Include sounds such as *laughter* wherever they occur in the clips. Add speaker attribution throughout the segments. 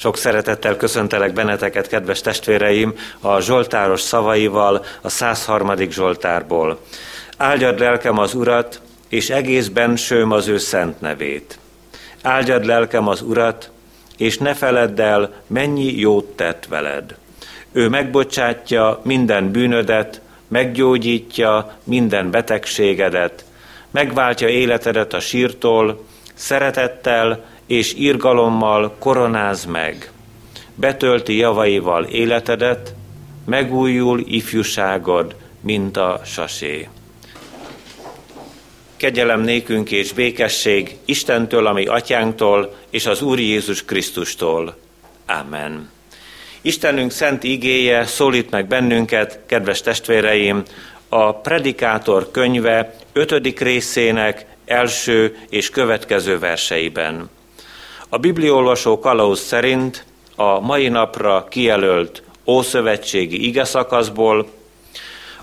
Speaker 1: Sok szeretettel köszöntelek benneteket, kedves testvéreim, a Zsoltáros szavaival, a 103. Zsoltárból. Áldjad lelkem az Urat, és egész bensőm az ő szent nevét. Áldjad lelkem az Urat, és ne feledd el, mennyi jót tett veled. Ő megbocsátja minden bűnödet, meggyógyítja minden betegségedet, megváltja életedet a sírtól, szeretettel és irgalommal koronáz meg. Betölti javaival életedet, megújul ifjúságod, mint a sasé. Kegyelem nékünk és békesség Istentől, ami atyánktól, és az Úr Jézus Krisztustól. Amen. Istenünk szent igéje szólít meg bennünket, kedves testvéreim, a Predikátor könyve ötödik részének első és következő verseiben. A bibliolvasó kalauz szerint a mai napra kijelölt Ószövetségi ige szakaszból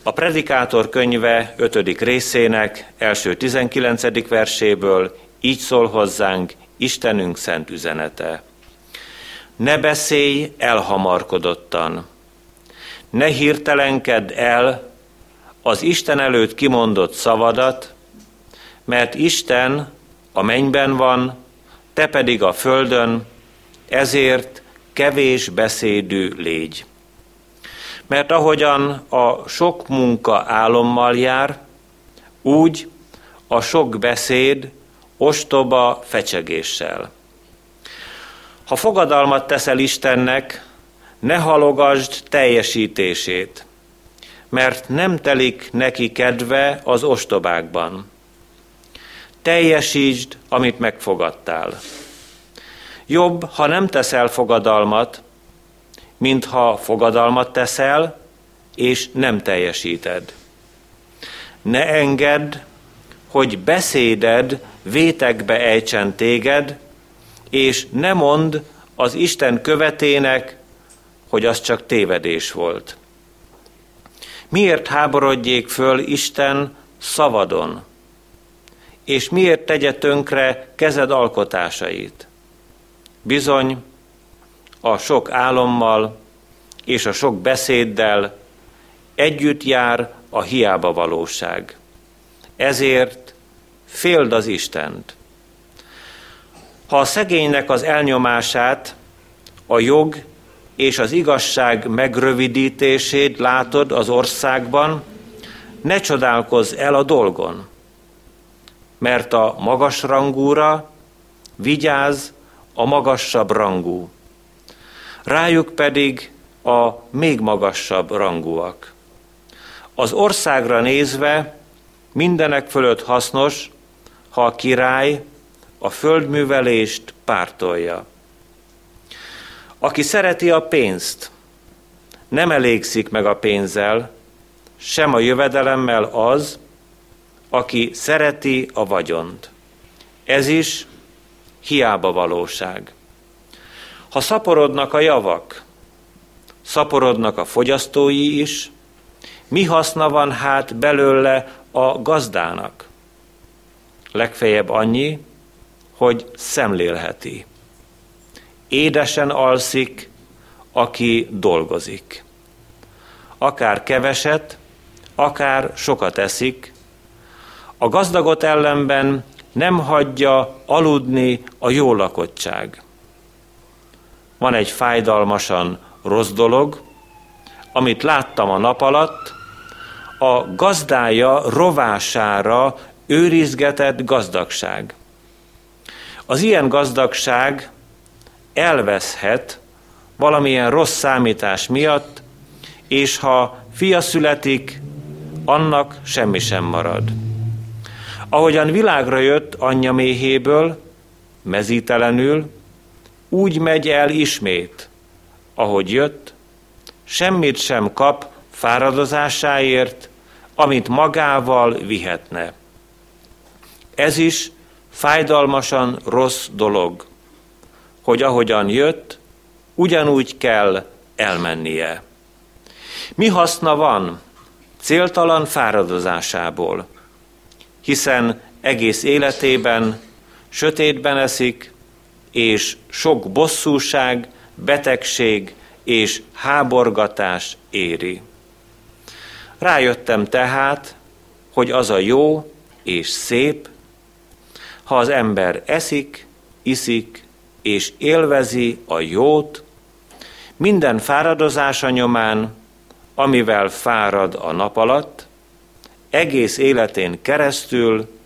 Speaker 1: a Predikátor könyve 5. részének első 19. verséből így szól hozzánk Istenünk szent üzenete. Ne beszélj elhamarkodottan, ne hirtelenkedd el az Isten előtt kimondott szavadat, mert Isten a mennyben van, te pedig a földön, ezért kevés beszédű légy. Mert ahogyan a sok munka álommal jár, úgy a sok beszéd ostoba fecsegéssel. Ha fogadalmat teszel Istennek, ne halogasd teljesítését, mert nem telik neki kedve az ostobákban. Teljesítsd, amit megfogadtál. Jobb, ha nem teszel fogadalmat, mint ha fogadalmat teszel, és nem teljesíted. Ne engedd, hogy beszéded vétekbe ejtsen téged, és ne mond az Isten követének, hogy az csak tévedés volt. Miért háborodjék föl Isten szavadon? És miért tegye tönkre kezed alkotásait? Bizony, a sok álommal és a sok beszéddel együtt jár a hiába valóság. Ezért féld az Istent. Ha a szegénynek az elnyomását, a jog és az igazság megrövidítését látod az országban, ne csodálkozz el a dolgon, mert a magas rangúra vigyáz a magasabb rangú rájuk pedig a még magasabb rangúak. Az országra nézve mindenek fölött hasznos, ha a király a földművelést pártolja. Aki szereti a pénzt, nem elégszik meg a pénzzel, sem a jövedelemmel az, aki szereti a vagyont. Ez is hiába valóság. Ha szaporodnak a javak, szaporodnak a fogyasztói is, mi haszna van hát belőle a gazdának? Legfeljebb annyi, hogy szemlélheti. Édesen alszik, aki dolgozik. Akár keveset, akár sokat eszik, a gazdagot ellenben nem hagyja aludni a jó lakottság van egy fájdalmasan rossz dolog, amit láttam a nap alatt, a gazdája rovására őrizgetett gazdagság. Az ilyen gazdagság elveszhet valamilyen rossz számítás miatt, és ha fia születik, annak semmi sem marad. Ahogyan világra jött anyja méhéből, mezítelenül, úgy megy el ismét, ahogy jött, semmit sem kap fáradozásáért, amit magával vihetne. Ez is fájdalmasan rossz dolog, hogy ahogyan jött, ugyanúgy kell elmennie. Mi haszna van céltalan fáradozásából, hiszen egész életében sötétben eszik, és sok bosszúság betegség és háborgatás éri. Rájöttem tehát, hogy az a jó és szép, ha az ember eszik, iszik és élvezi a jót, minden fáradozása nyomán, amivel fárad a nap alatt, egész életén keresztül,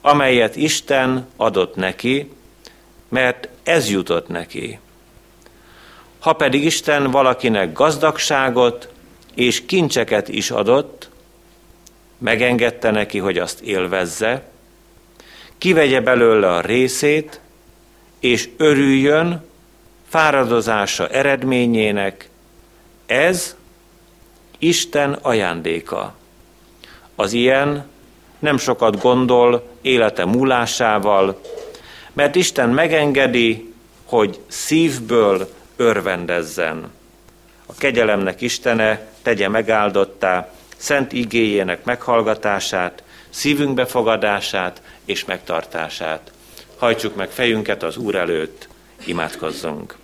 Speaker 1: amelyet Isten adott neki, mert ez jutott neki. Ha pedig Isten valakinek gazdagságot és kincseket is adott, megengedte neki, hogy azt élvezze, kivegye belőle a részét, és örüljön fáradozása eredményének, ez Isten ajándéka. Az ilyen nem sokat gondol élete múlásával, mert Isten megengedi, hogy szívből örvendezzen. A kegyelemnek Istene tegye megáldottá szent igéjének meghallgatását, szívünk befogadását és megtartását. Hajtsuk meg fejünket az Úr előtt, imádkozzunk.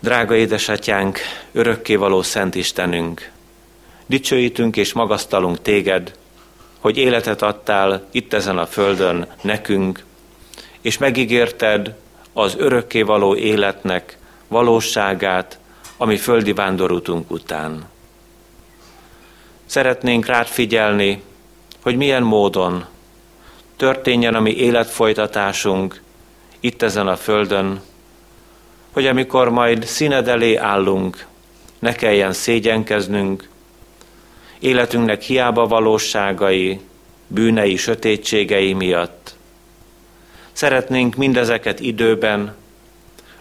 Speaker 1: Drága édesatyánk, örökkévaló Szent Istenünk, dicsőítünk és magasztalunk téged, hogy életet adtál itt ezen a földön nekünk, és megígérted az örökkévaló életnek valóságát, ami földi vándorútunk után. Szeretnénk rád figyelni, hogy milyen módon történjen a mi életfolytatásunk itt ezen a földön, hogy amikor majd színed elé állunk, ne kelljen szégyenkeznünk, életünknek hiába valóságai, bűnei, sötétségei miatt. Szeretnénk mindezeket időben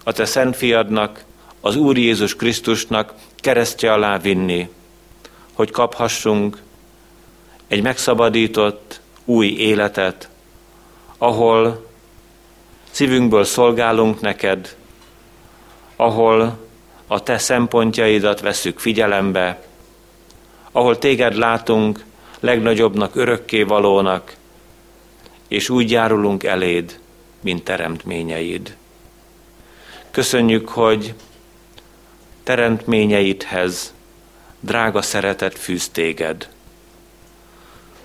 Speaker 1: a Te Szent Fiadnak, az Úr Jézus Krisztusnak keresztje alá vinni, hogy kaphassunk egy megszabadított új életet, ahol szívünkből szolgálunk neked, ahol a te szempontjaidat veszük figyelembe, ahol téged látunk legnagyobbnak, örökkévalónak, és úgy járulunk eléd, mint teremtményeid. Köszönjük, hogy teremtményeidhez drága szeretet fűz téged.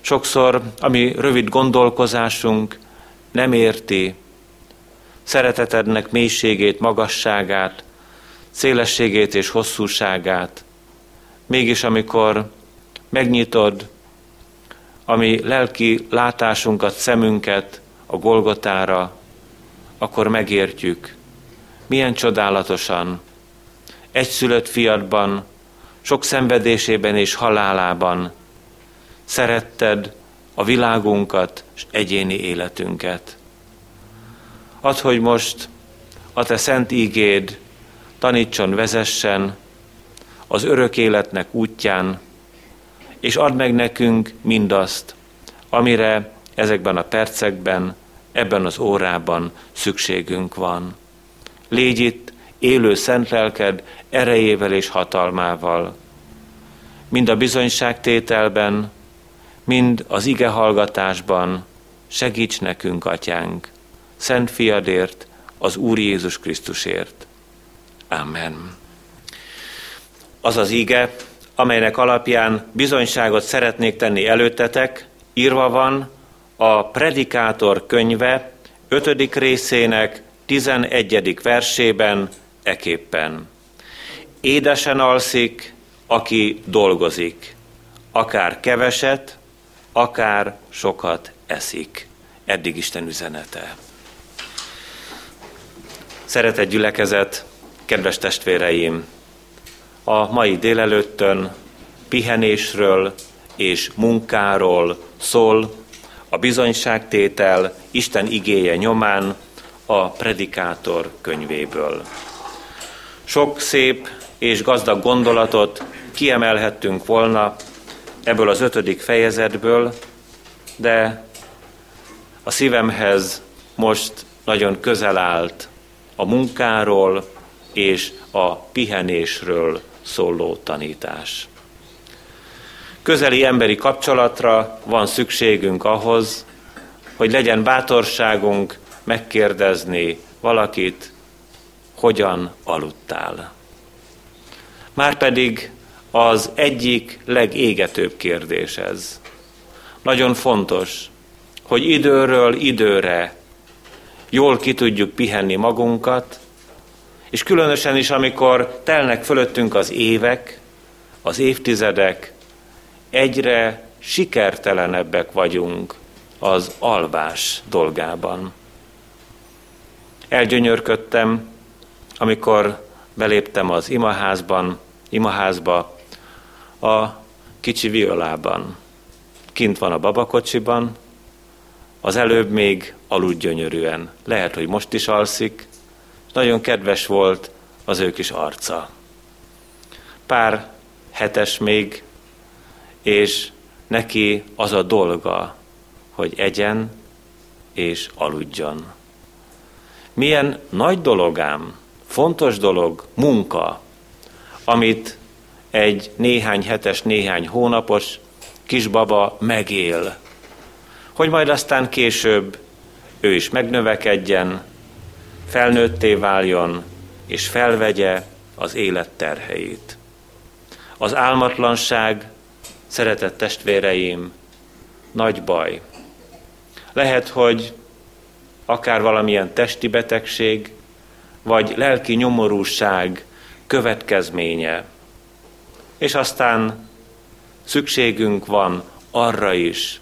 Speaker 1: Sokszor, ami rövid gondolkozásunk nem érti szeretetednek mélységét, magasságát, szélességét és hosszúságát, mégis amikor megnyitod ami lelki látásunkat, szemünket a Golgotára, akkor megértjük, milyen csodálatosan egyszülött fiatban, sok szenvedésében és halálában szeretted a világunkat és egyéni életünket. Add, hogy most a te szent ígéd tanítson, vezessen az örök életnek útján, és add meg nekünk mindazt, amire ezekben a percekben, ebben az órában szükségünk van. Légy itt élő szent lelked erejével és hatalmával. Mind a bizonyságtételben, mind az ige hallgatásban segíts nekünk, atyánk, szent fiadért, az Úr Jézus Krisztusért. Amen. Az az ige, amelynek alapján bizonyságot szeretnék tenni előttetek, írva van a Predikátor könyve 5. részének 11. versében eképpen. Édesen alszik, aki dolgozik, akár keveset, akár sokat eszik. Eddig Isten üzenete. Szeretett gyülekezet, kedves testvéreim! A mai délelőttön pihenésről és munkáról szól a bizonyságtétel Isten igéje nyomán a Predikátor könyvéből. Sok szép és gazdag gondolatot kiemelhettünk volna ebből az ötödik fejezetből, de a szívemhez most nagyon közel állt a munkáról és a pihenésről szóló tanítás. Közeli emberi kapcsolatra van szükségünk ahhoz, hogy legyen bátorságunk megkérdezni valakit, hogyan aludtál. Márpedig az egyik legégetőbb kérdés ez. Nagyon fontos, hogy időről időre jól ki tudjuk pihenni magunkat, és különösen is, amikor telnek fölöttünk az évek, az évtizedek, egyre sikertelenebbek vagyunk az alvás dolgában. Elgyönyörködtem, amikor beléptem az imaházban, imaházba, a kicsi violában. Kint van a babakocsiban, az előbb még aludt gyönyörűen. Lehet, hogy most is alszik. Nagyon kedves volt az ő kis arca. Pár hetes még, és neki az a dolga, hogy egyen és aludjon. Milyen nagy dologám, fontos dolog, munka, amit egy néhány hetes, néhány hónapos kisbaba megél, hogy majd aztán később ő is megnövekedjen, felnőtté váljon, és felvegye az élet terheit. Az álmatlanság, szeretett testvéreim, nagy baj. Lehet, hogy akár valamilyen testi betegség, vagy lelki nyomorúság következménye. És aztán szükségünk van arra is,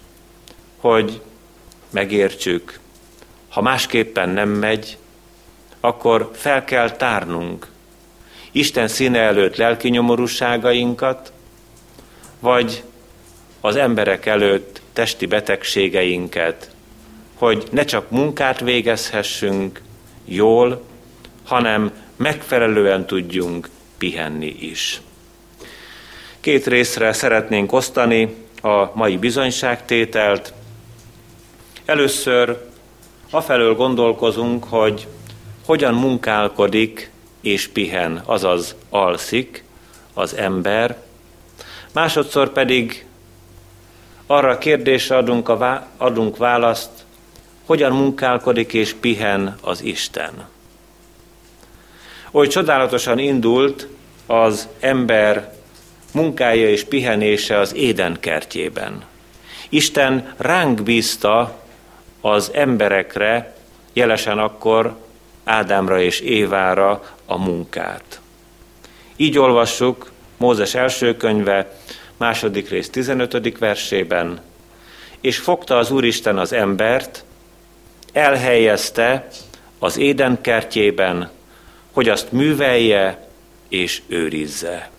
Speaker 1: hogy megértsük, ha másképpen nem megy, akkor fel kell tárnunk Isten színe előtt lelki nyomorúságainkat, vagy az emberek előtt testi betegségeinket, hogy ne csak munkát végezhessünk jól, hanem megfelelően tudjunk pihenni is. Két részre szeretnénk osztani a mai bizonyságtételt. Először afelől gondolkozunk, hogy hogyan munkálkodik és pihen, azaz alszik az ember. Másodszor pedig arra a kérdésre adunk, a vá- adunk választ, hogyan munkálkodik és pihen az Isten. Oly csodálatosan indult az ember munkája és pihenése az Éden kertjében. Isten ránk bízta az emberekre, jelesen akkor Ádámra és Évára a munkát. Így olvassuk Mózes első könyve, második rész 15. versében, és fogta az Úristen az embert, elhelyezte az Éden kertjében, hogy azt művelje és őrizze.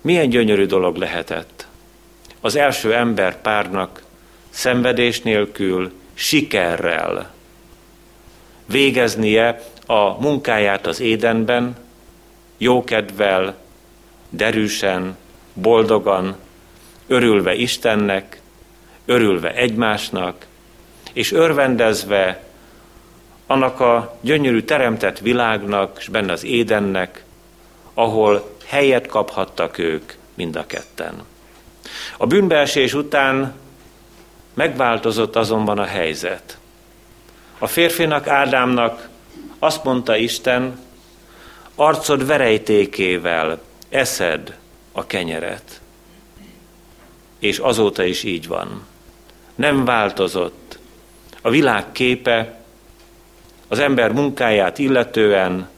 Speaker 1: Milyen gyönyörű dolog lehetett az első ember párnak szenvedés nélkül, sikerrel végeznie a munkáját az édenben, jókedvel, derűsen, boldogan, örülve Istennek, örülve egymásnak, és örvendezve annak a gyönyörű teremtett világnak, és benne az édennek, ahol helyet kaphattak ők mind a ketten. A bűnbeesés után megváltozott azonban a helyzet. A férfinak, Ádámnak azt mondta Isten, arcod verejtékével eszed a kenyeret. És azóta is így van. Nem változott. A világ képe az ember munkáját illetően,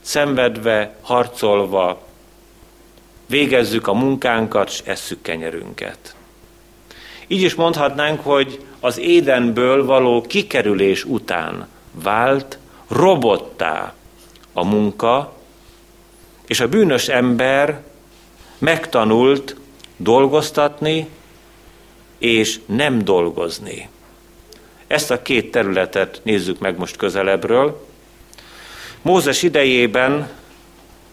Speaker 1: szenvedve, harcolva, végezzük a munkánkat, és esszük kenyerünket. Így is mondhatnánk, hogy az édenből való kikerülés után vált robottá a munka, és a bűnös ember megtanult dolgoztatni és nem dolgozni. Ezt a két területet nézzük meg most közelebbről. Mózes idejében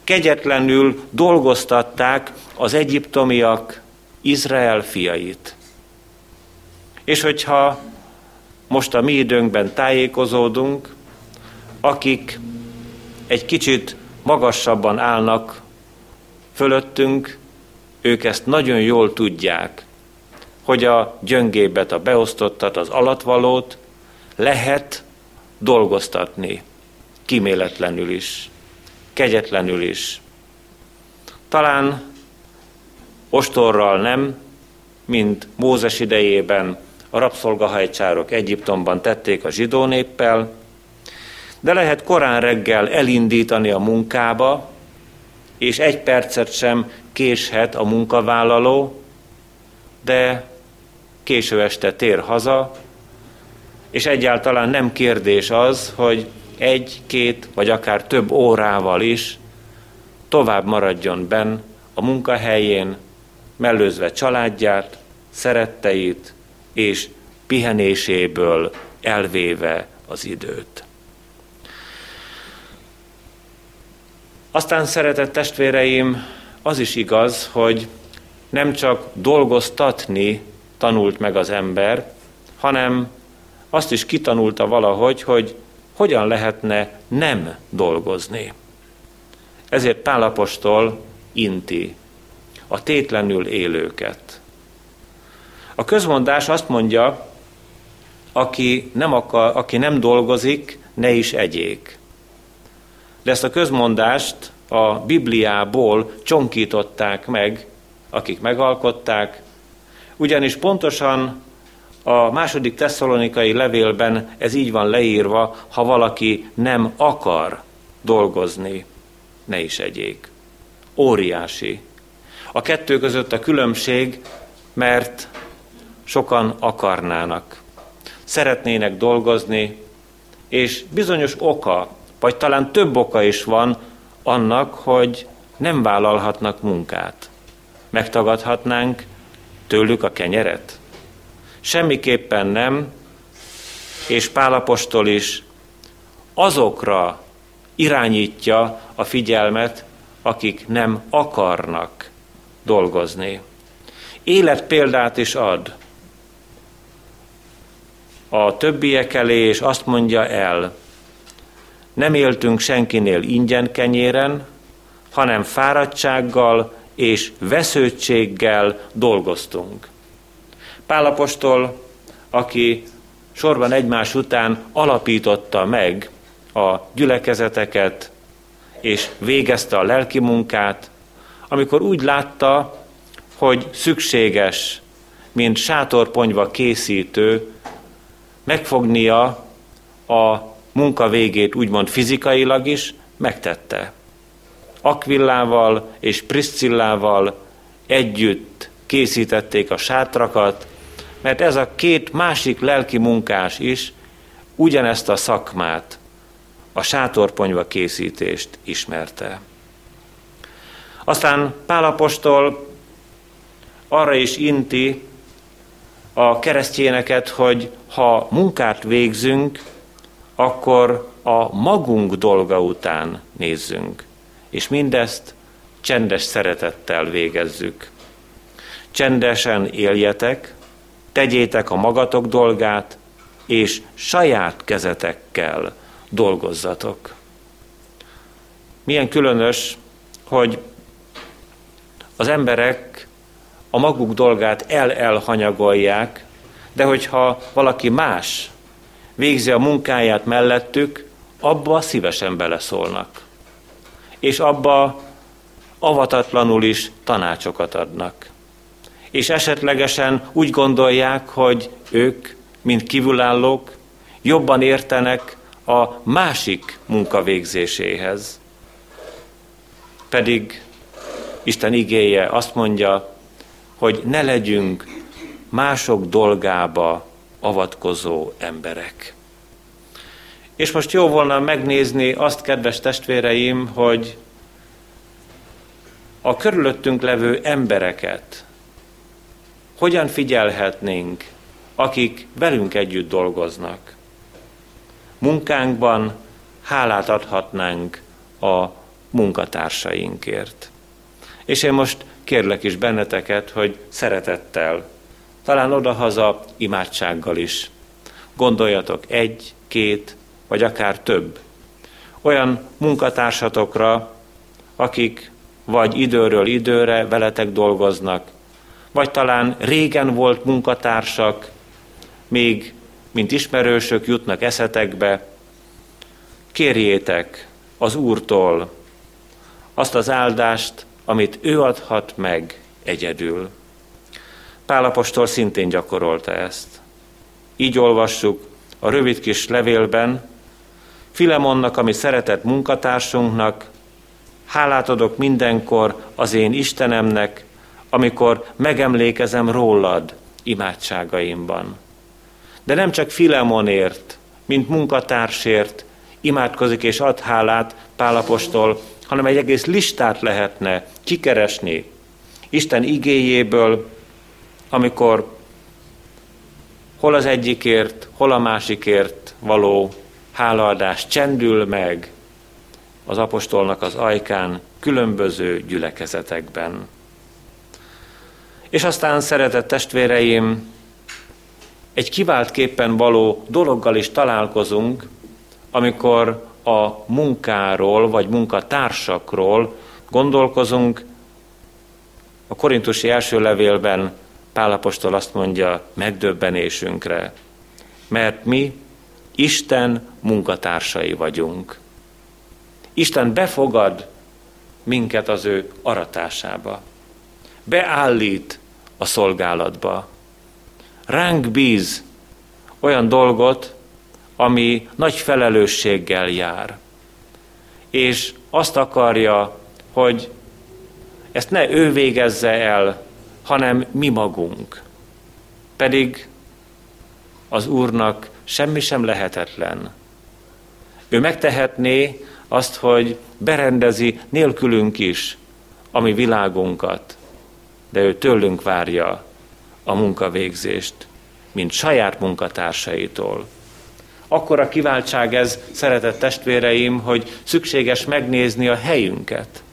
Speaker 1: kegyetlenül dolgoztatták az egyiptomiak Izrael fiait. És hogyha most a mi időnkben tájékozódunk, akik egy kicsit magasabban állnak fölöttünk, ők ezt nagyon jól tudják, hogy a gyöngébet, a beosztottat, az alatvalót lehet dolgoztatni, kíméletlenül is, kegyetlenül is. Talán ostorral nem, mint Mózes idejében a rabszolgahajcsárok Egyiptomban tették a zsidó néppel, de lehet korán reggel elindítani a munkába, és egy percet sem késhet a munkavállaló, de késő este tér haza, és egyáltalán nem kérdés az, hogy egy, két vagy akár több órával is tovább maradjon benn a munkahelyén, mellőzve családját, szeretteit és pihenéséből elvéve az időt. Aztán szeretett testvéreim, az is igaz, hogy nem csak dolgoztatni tanult meg az ember, hanem azt is kitanulta valahogy, hogy hogyan lehetne nem dolgozni. Ezért Pálapostól inti a tétlenül élőket. A közmondás azt mondja, aki nem, akar, aki nem dolgozik, ne is egyék. De ezt a közmondást a Bibliából csonkították meg, akik megalkották, ugyanis pontosan a második tesszalonikai levélben ez így van leírva, ha valaki nem akar dolgozni, ne is egyék. Óriási. A kettő között a különbség, mert sokan akarnának. Szeretnének dolgozni, és bizonyos oka, vagy talán több oka is van annak, hogy nem vállalhatnak munkát. Megtagadhatnánk tőlük a kenyeret? Semmiképpen nem, és Pálapostól is azokra irányítja a figyelmet, akik nem akarnak dolgozni. Életpéldát is ad a többiek elé, és azt mondja el, nem éltünk senkinél ingyen kenyéren, hanem fáradtsággal és vesződtséggel dolgoztunk. Pálapostól, aki sorban egymás után alapította meg a gyülekezeteket, és végezte a lelki munkát, amikor úgy látta, hogy szükséges, mint sátorponyva készítő, megfognia a munka végét úgymond fizikailag is, megtette. Akvillával és Priscillával együtt készítették a sátrakat, mert ez a két másik lelki munkás is ugyanezt a szakmát, a sátorponyva készítést ismerte. Aztán Pálapostól arra is inti a keresztjéneket, hogy ha munkát végzünk, akkor a magunk dolga után nézzünk, és mindezt csendes szeretettel végezzük. Csendesen éljetek, tegyétek a magatok dolgát, és saját kezetekkel dolgozzatok. Milyen különös, hogy az emberek a maguk dolgát el-elhanyagolják, de hogyha valaki más végzi a munkáját mellettük, abba szívesen beleszólnak. És abba avatatlanul is tanácsokat adnak. És esetlegesen úgy gondolják, hogy ők, mint kívülállók, jobban értenek a másik munka végzéséhez. Pedig Isten igéje azt mondja, hogy ne legyünk mások dolgába avatkozó emberek. És most jó volna megnézni azt, kedves testvéreim, hogy a körülöttünk levő embereket hogyan figyelhetnénk, akik velünk együtt dolgoznak. Munkánkban hálát adhatnánk a munkatársainkért. És én most kérlek is benneteket, hogy szeretettel, talán odahaza imádsággal is. Gondoljatok egy, két, vagy akár több olyan munkatársatokra, akik vagy időről időre veletek dolgoznak, vagy talán régen volt munkatársak, még mint ismerősök jutnak eszetekbe, kérjétek az Úrtól azt az áldást, amit ő adhat meg egyedül. Pálapostól szintén gyakorolta ezt. Így olvassuk a rövid kis levélben, Filemonnak, ami szeretett munkatársunknak, hálát adok mindenkor az én Istenemnek, amikor megemlékezem rólad imádságaimban. De nem csak Filemonért, mint munkatársért imádkozik és ad hálát Pálapostól, hanem egy egész listát lehetne kikeresni Isten igéjéből, amikor hol az egyikért, hol a másikért való hálaadás csendül meg az apostolnak az ajkán különböző gyülekezetekben. És aztán, szeretett testvéreim, egy kiváltképpen való dologgal is találkozunk, amikor a munkáról vagy munkatársakról gondolkozunk. A korintusi első levélben Pálapostól azt mondja megdöbbenésünkre, mert mi Isten munkatársai vagyunk. Isten befogad minket az ő aratásába. Beállít a szolgálatba. Ránk bíz olyan dolgot, ami nagy felelősséggel jár. És azt akarja, hogy ezt ne ő végezze el, hanem mi magunk. Pedig az Úrnak semmi sem lehetetlen. Ő megtehetné azt, hogy berendezi nélkülünk is a mi világunkat, de ő tőlünk várja a munkavégzést, mint saját munkatársaitól. Akkor a kiváltság ez, szeretett testvéreim, hogy szükséges megnézni a helyünket.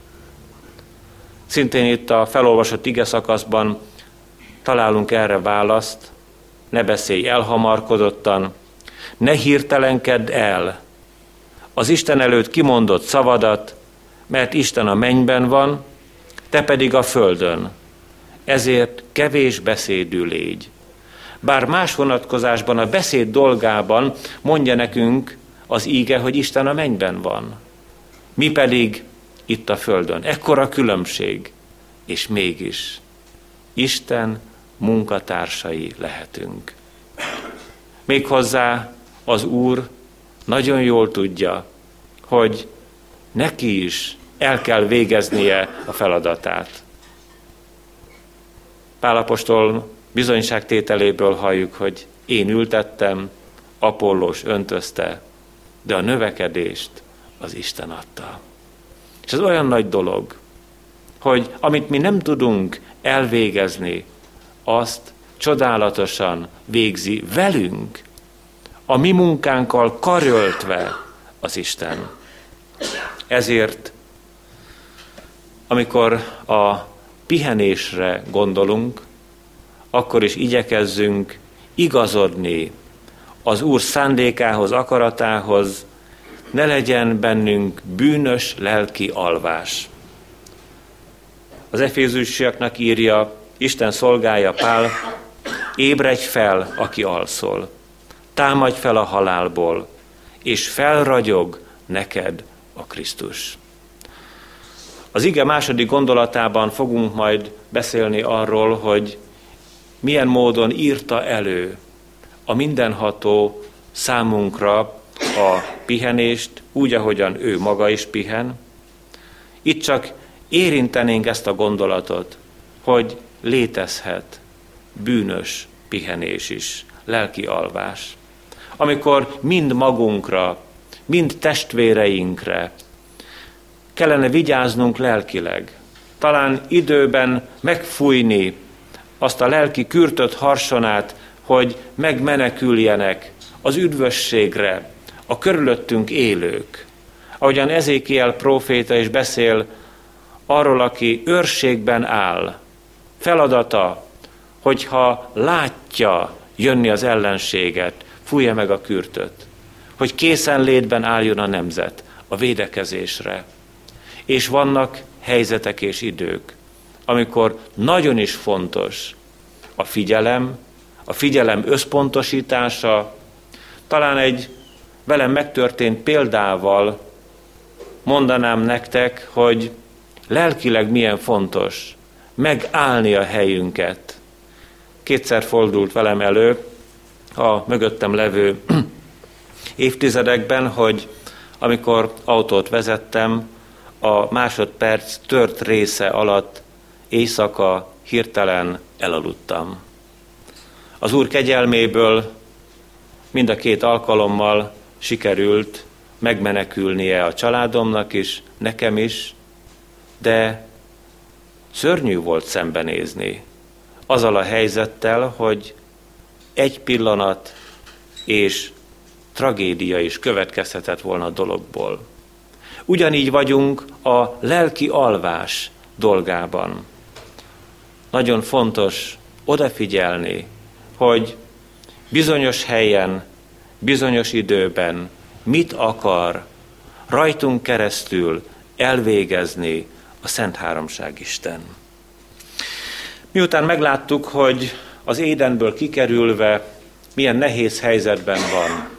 Speaker 1: Szintén itt a felolvasott ige szakaszban találunk erre választ, ne beszélj elhamarkodottan, ne hirtelenkedd el az Isten előtt kimondott szavadat, mert Isten a mennyben van, te pedig a földön. Ezért kevés beszédű légy. Bár más vonatkozásban a beszéd dolgában mondja nekünk az íge, hogy Isten a mennyben van. Mi pedig itt a földön. Ekkora különbség, és mégis Isten munkatársai lehetünk. Méghozzá az Úr nagyon jól tudja, hogy neki is el kell végeznie a feladatát. Pálapostól bizonyságtételéből halljuk, hogy én ültettem, Apollós öntözte, de a növekedést az Isten adta. És ez olyan nagy dolog, hogy amit mi nem tudunk elvégezni, azt csodálatosan végzi velünk, a mi munkánkkal karöltve az Isten. Ezért, amikor a pihenésre gondolunk, akkor is igyekezzünk igazodni az Úr szándékához, akaratához, ne legyen bennünk bűnös lelki alvás. Az Efézusiaknak írja, Isten szolgája Pál, ébredj fel, aki alszol, támadj fel a halálból, és felragyog neked a Krisztus. Az ige második gondolatában fogunk majd beszélni arról, hogy milyen módon írta elő a mindenható számunkra a pihenést, úgy, ahogyan ő maga is pihen. Itt csak érintenénk ezt a gondolatot, hogy létezhet bűnös pihenés is, lelki alvás. Amikor mind magunkra, mind testvéreinkre kellene vigyáznunk lelkileg, talán időben megfújni azt a lelki kürtött harsonát, hogy megmeneküljenek az üdvösségre a körülöttünk élők. Ahogyan Ezékiel próféta is beszél arról, aki őrségben áll, feladata, hogyha látja jönni az ellenséget, fújja meg a kürtöt, hogy készenlétben álljon a nemzet a védekezésre. És vannak helyzetek és idők, amikor nagyon is fontos a figyelem, a figyelem összpontosítása, talán egy velem megtörtént példával mondanám nektek, hogy lelkileg milyen fontos megállni a helyünket. Kétszer fordult velem elő a mögöttem levő *clears throat* évtizedekben, hogy amikor autót vezettem, a másodperc tört része alatt éjszaka hirtelen elaludtam. Az Úr kegyelméből mind a két alkalommal sikerült megmenekülnie a családomnak is, nekem is, de szörnyű volt szembenézni azzal a helyzettel, hogy egy pillanat és tragédia is következhetett volna a dologból. Ugyanígy vagyunk a lelki alvás dolgában. Nagyon fontos odafigyelni, hogy bizonyos helyen, bizonyos időben mit akar rajtunk keresztül elvégezni a Szent Háromság Isten. Miután megláttuk, hogy az édenből kikerülve milyen nehéz helyzetben van,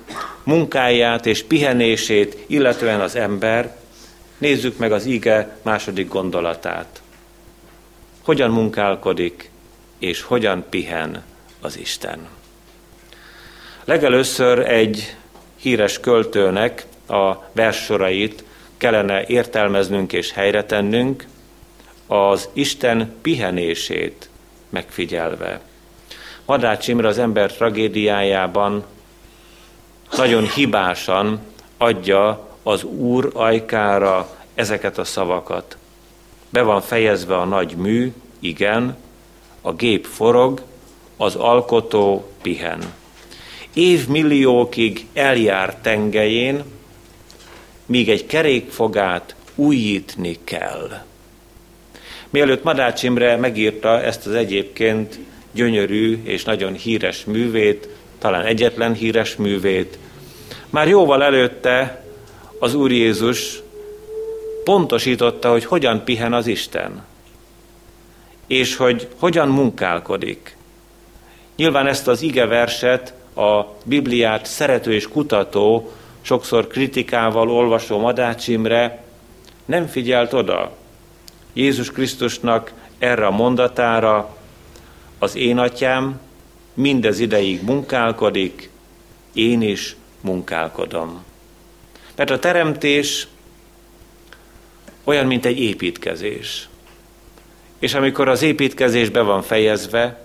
Speaker 1: munkáját és pihenését, illetően az ember, nézzük meg az ige második gondolatát. Hogyan munkálkodik és hogyan pihen az Isten. Legelőször egy híres költőnek a verssorait kellene értelmeznünk és helyre tennünk, az Isten pihenését megfigyelve. Madács Imre az ember tragédiájában nagyon hibásan adja az Úr ajkára ezeket a szavakat. Be van fejezve a nagy mű, igen, a gép forog, az alkotó pihen. Évmilliókig eljár tengelyén, míg egy kerékfogát újítni kell. Mielőtt Madács Imre megírta ezt az egyébként gyönyörű és nagyon híres művét, talán egyetlen híres művét, már jóval előtte az Úr Jézus pontosította, hogy hogyan pihen az Isten, és hogy hogyan munkálkodik. Nyilván ezt az ige verset a Bibliát szerető és kutató, sokszor kritikával olvasó Madács Imre nem figyelt oda. Jézus Krisztusnak erre a mondatára az én atyám mindez ideig munkálkodik, én is munkálkodom. Mert a teremtés olyan, mint egy építkezés. És amikor az építkezés be van fejezve,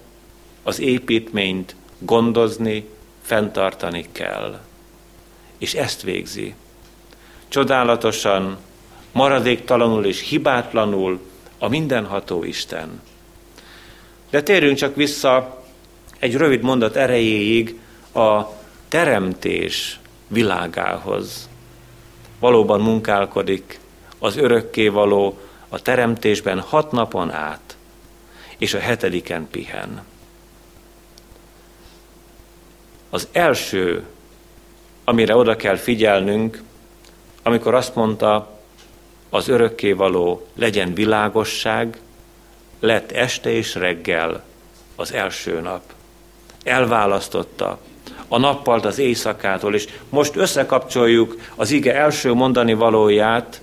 Speaker 1: az építményt gondozni, fenntartani kell. És ezt végzi. Csodálatosan, maradéktalanul és hibátlanul a mindenható Isten. De térjünk csak vissza egy rövid mondat erejéig a teremtés világához. Valóban munkálkodik az örökké való a teremtésben hat napon át, és a hetediken pihen. Az első, amire oda kell figyelnünk, amikor azt mondta, az örökké való legyen világosság, lett este és reggel az első nap. Elválasztotta a nappalt az éjszakától, és most összekapcsoljuk az ige első mondani valóját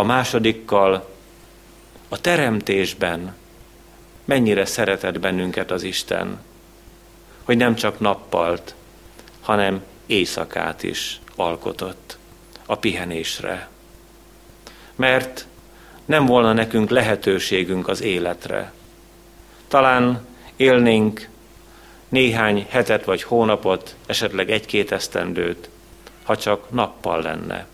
Speaker 1: a másodikkal, a teremtésben mennyire szeretett bennünket az Isten, hogy nem csak nappalt, hanem éjszakát is alkotott a pihenésre. Mert nem volna nekünk lehetőségünk az életre. Talán élnénk néhány hetet vagy hónapot, esetleg egy-két esztendőt, ha csak nappal lenne.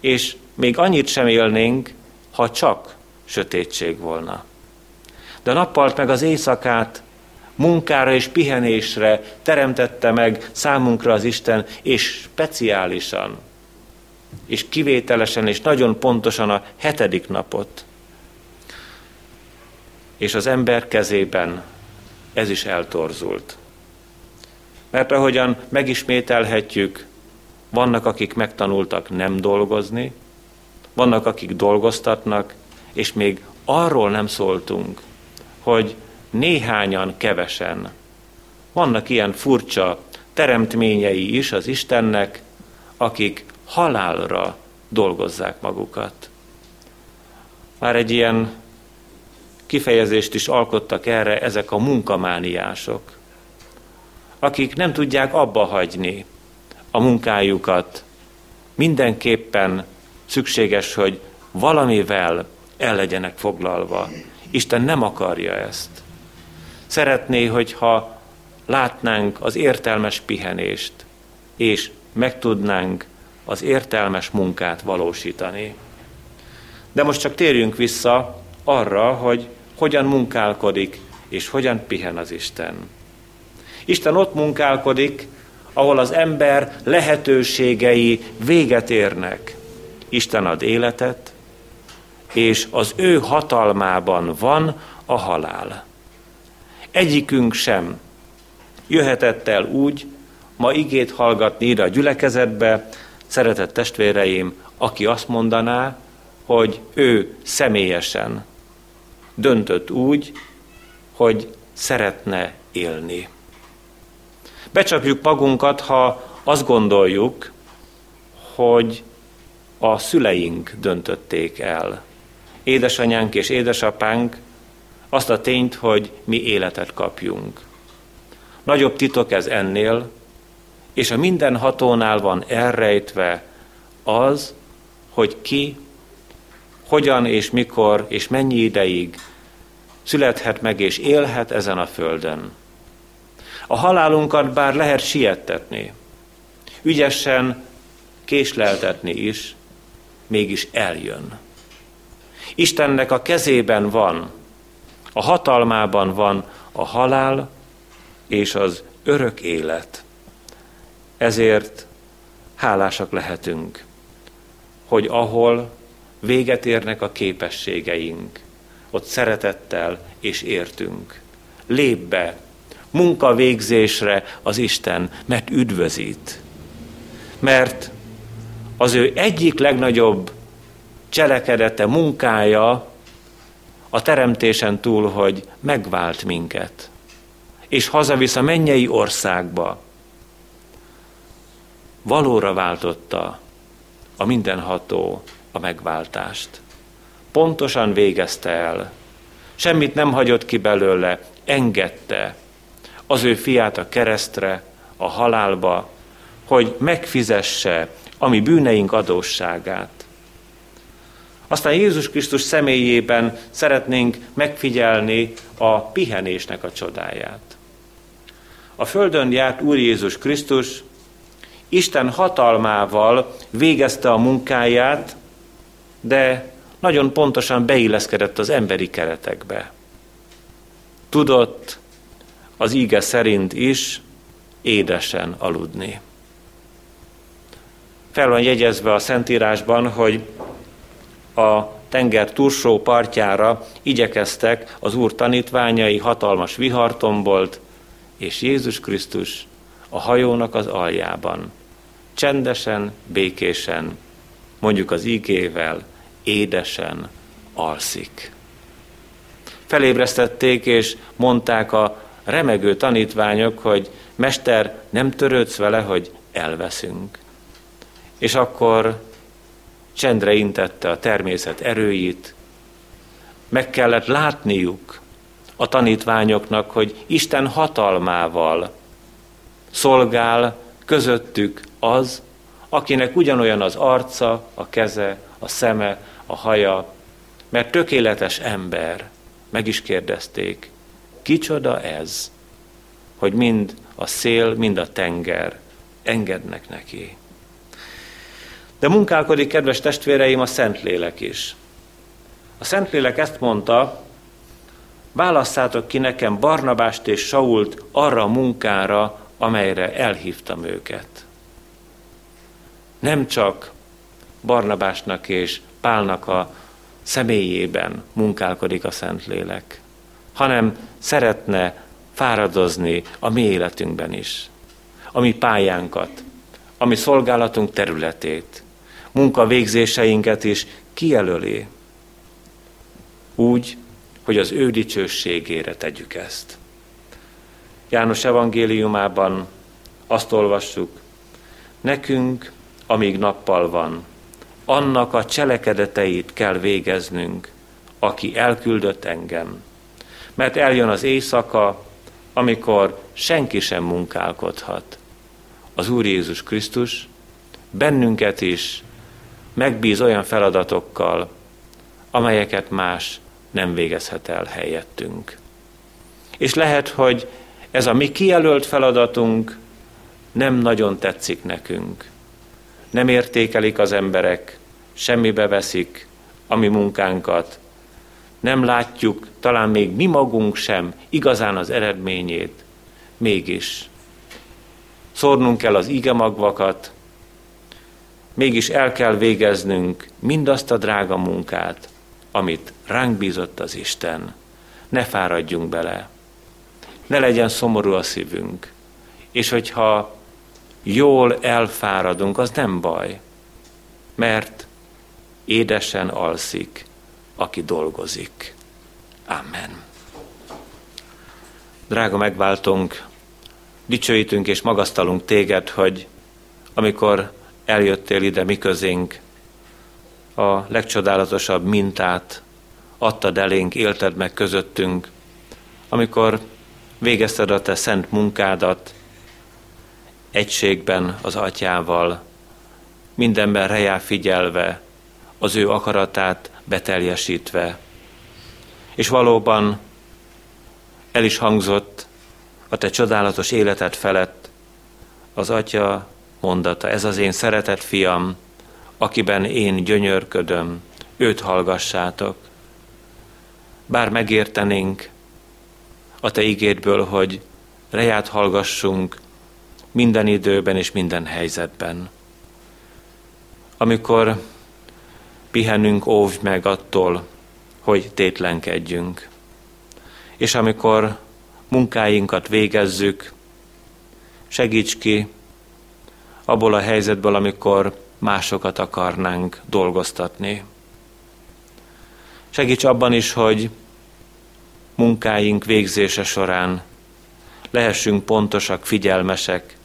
Speaker 1: És még annyit sem élnénk, ha csak sötétség volna. De a nappalt meg az éjszakát munkára és pihenésre teremtette meg számunkra az Isten, és speciálisan, és kivételesen, és nagyon pontosan a hetedik napot. És az ember kezében ez is eltorzult. Mert ahogyan megismételhetjük, vannak, akik megtanultak nem dolgozni, vannak, akik dolgoztatnak, és még arról nem szóltunk, hogy néhányan kevesen. Vannak ilyen furcsa teremtményei is az Istennek, akik halálra dolgozzák magukat. Már egy ilyen kifejezést is alkottak erre ezek a munkamániások, akik nem tudják abba hagyni a munkájukat. Mindenképpen szükséges, hogy valamivel el legyenek foglalva. Isten nem akarja ezt. Szeretné, hogyha látnánk az értelmes pihenést, és meg tudnánk az értelmes munkát valósítani. De most csak térjünk vissza arra, hogy hogyan munkálkodik, és hogyan pihen az Isten. Isten ott munkálkodik, ahol az ember lehetőségei véget érnek. Isten ad életet, és az ő hatalmában van a halál. Egyikünk sem jöhetett el úgy, ma igét hallgatni ide a gyülekezetbe, szeretett testvéreim, aki azt mondaná, hogy ő személyesen döntött úgy, hogy szeretne élni. Becsapjuk magunkat, ha azt gondoljuk, hogy a szüleink döntötték el. Édesanyánk és édesapánk azt a tényt, hogy mi életet kapjunk. Nagyobb titok ez ennél, és a minden hatónál van elrejtve az, hogy ki, hogyan és mikor és mennyi ideig születhet meg és élhet ezen a földön. A halálunkat bár lehet siettetni, ügyesen késleltetni is, mégis eljön. Istennek a kezében van, a hatalmában van a halál és az örök élet. Ezért hálásak lehetünk, hogy ahol véget érnek a képességeink, ott szeretettel és értünk. Lép be, munkavégzésre az Isten, mert üdvözít. Mert az ő egyik legnagyobb cselekedete, munkája a teremtésen túl, hogy megvált minket, és hazavisz a mennyei országba. Valóra váltotta a mindenható a megváltást. Pontosan végezte el. Semmit nem hagyott ki belőle, engedte az ő fiát a keresztre, a halálba, hogy megfizesse a mi bűneink adósságát. Aztán Jézus Krisztus személyében szeretnénk megfigyelni a pihenésnek a csodáját. A földön járt Úr Jézus Krisztus Isten hatalmával végezte a munkáját, de nagyon pontosan beilleszkedett az emberi keretekbe. Tudott az íge szerint is édesen aludni. Fel van jegyezve a Szentírásban, hogy a tenger túlsó partjára igyekeztek az Úr tanítványai, hatalmas vihartombolt, és Jézus Krisztus a hajónak az aljában. Csendesen, békésen, mondjuk az ígével, édesen alszik. Felébresztették, és mondták a remegő tanítványok, hogy Mester, nem törődsz vele, hogy elveszünk. És akkor csendre intette a természet erőit, meg kellett látniuk a tanítványoknak, hogy Isten hatalmával szolgál közöttük az, akinek ugyanolyan az arca, a keze, a szeme, a haja, mert tökéletes ember. Meg is kérdezték, kicsoda ez, hogy mind a szél, mind a tenger engednek neki. De munkálkodik, kedves testvéreim, a Szentlélek is. A Szentlélek ezt mondta, válasszátok ki nekem Barnabást és Sault arra a munkára, amelyre elhívtam őket. Nem csak Barnabásnak és Pálnak a személyében munkálkodik a Szentlélek, hanem szeretne fáradozni a mi életünkben is, a mi pályánkat, a mi szolgálatunk területét, munkavégzéseinket is kijelöli, úgy, hogy az ő dicsőségére tegyük ezt. János evangéliumában azt olvassuk, nekünk amíg nappal van. Annak a cselekedeteit kell végeznünk, aki elküldött engem. Mert eljön az éjszaka, amikor senki sem munkálkodhat. Az Úr Jézus Krisztus bennünket is megbíz olyan feladatokkal, amelyeket más nem végezhet el helyettünk. És lehet, hogy ez a mi kijelölt feladatunk nem nagyon tetszik nekünk. Nem értékelik az emberek, semmibe veszik a mi munkánkat. Nem látjuk, talán még mi magunk sem igazán az eredményét. Mégis szórnunk kell az igemagvakat, mégis el kell végeznünk mindazt a drága munkát, amit ránk bízott az Isten. Ne fáradjunk bele, ne legyen szomorú a szívünk, és hogyha jól elfáradunk, az nem baj, mert édesen alszik, aki dolgozik. Amen. Drága megváltunk, dicsőítünk és magasztalunk téged, hogy amikor eljöttél ide mi közénk, a legcsodálatosabb mintát adtad elénk, élted meg közöttünk, amikor végezted a te szent munkádat, egységben az atyával, mindenben rejá figyelve, az ő akaratát beteljesítve. És valóban el is hangzott a te csodálatos életed felett az atya mondata, ez az én szeretett fiam, akiben én gyönyörködöm, őt hallgassátok. Bár megértenénk a te ígédből, hogy reját hallgassunk minden időben és minden helyzetben. Amikor pihenünk, óvj meg attól, hogy tétlenkedjünk. És amikor munkáinkat végezzük, segíts ki abból a helyzetből, amikor másokat akarnánk dolgoztatni. Segíts abban is, hogy munkáink végzése során lehessünk pontosak, figyelmesek,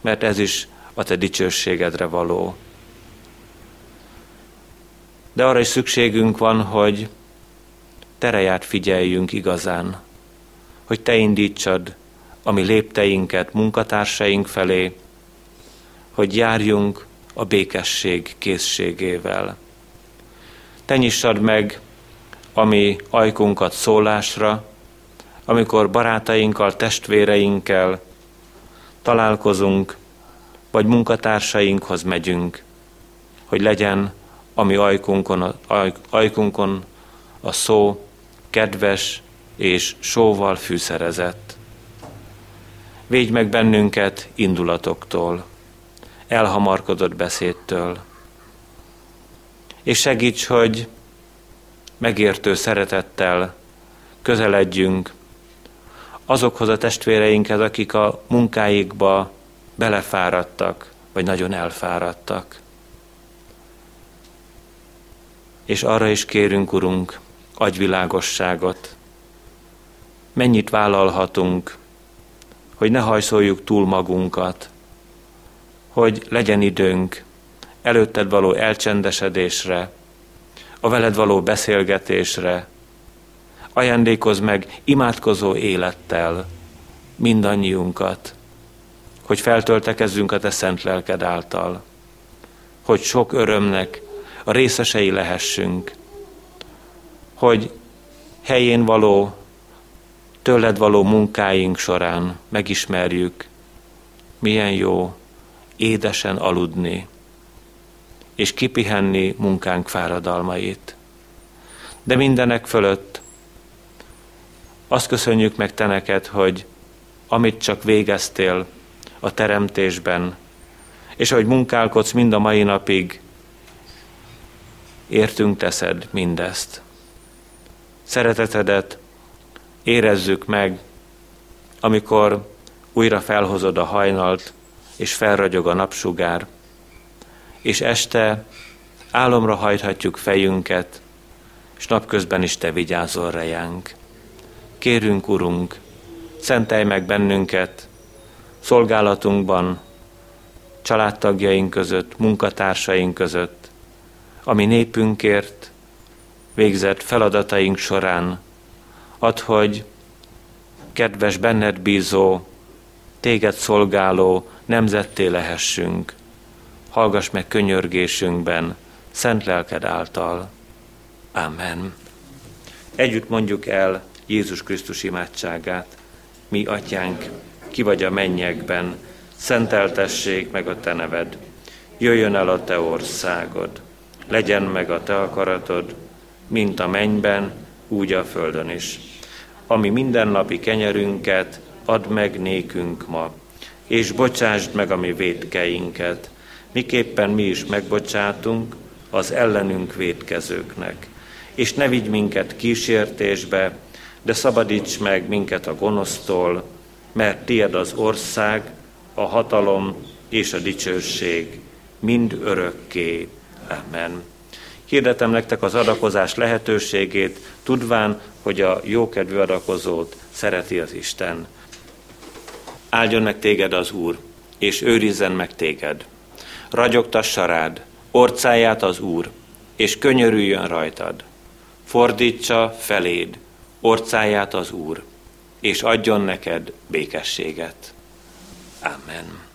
Speaker 1: mert ez is a te dicsőségedre való. De arra is szükségünk van, hogy tereját figyeljünk igazán, hogy te indítsad a mi lépteinket munkatársaink felé, hogy járjunk a békesség készségével. Te nyissad meg a mi ajkunkat szólásra, amikor barátainkkal, testvéreinkkel találkozunk, vagy munkatársainkhoz megyünk, hogy legyen a mi ajkunkon, ajkunkon a szó kedves és sóval fűszerezett. Védj meg bennünket indulatoktól, elhamarkodott beszédtől, és segíts, hogy megértő szeretettel közeledjünk azokhoz a testvéreinkhez, akik a munkáikba belefáradtak, vagy nagyon elfáradtak. És arra is kérünk, Urunk, agyvilágosságot. Mennyit vállalhatunk, hogy ne hajszoljuk túl magunkat, hogy legyen időnk előtted való elcsendesedésre, a veled való beszélgetésre, ajándékoz meg imádkozó élettel mindannyiunkat, hogy feltöltekezzünk a te szent lelked által, hogy sok örömnek a részesei lehessünk, hogy helyén való, tőled való munkáink során megismerjük, milyen jó édesen aludni, és kipihenni munkánk fáradalmait. De mindenek fölött azt köszönjük meg te neked, hogy amit csak végeztél a teremtésben, és ahogy munkálkodsz mind a mai napig, értünk teszed mindezt. Szeretetedet érezzük meg, amikor újra felhozod a hajnalt, és felragyog a napsugár, és este álomra hajthatjuk fejünket, és napközben is Te vigyázol rejánk. Kérünk, Urunk, szentelj meg bennünket, szolgálatunkban, családtagjaink között, munkatársaink között, ami népünkért végzett feladataink során. Add, hogy kedves benned bízó, téged szolgáló nemzetté lehessünk. Hallgass meg könyörgésünkben, szent lelked által. Amen. Együtt mondjuk el Jézus Krisztus imádságát. Mi, atyánk, ki vagy a mennyekben, szenteltessék meg a te neved. Jöjjön el a te országod, legyen meg a te akaratod, mint a mennyben, úgy a földön is. Ami mindennapi kenyerünket add meg nékünk ma, és bocsásd meg a mi védkeinket, miképpen mi is megbocsátunk az ellenünk védkezőknek. És ne vigy minket kísértésbe, de szabadíts meg minket a gonosztól, mert tied az ország, a hatalom és a dicsőség mind örökké. Amen. Hirdetem nektek az adakozás lehetőségét, tudván, hogy a jókedvű adakozót szereti az Isten. Áldjon meg téged az Úr, és őrizzen meg téged. Ragyogtassa rád, orcáját az Úr, és könyörüljön rajtad. Fordítsa feléd, orcáját az Úr, és adjon neked békességet. Amen.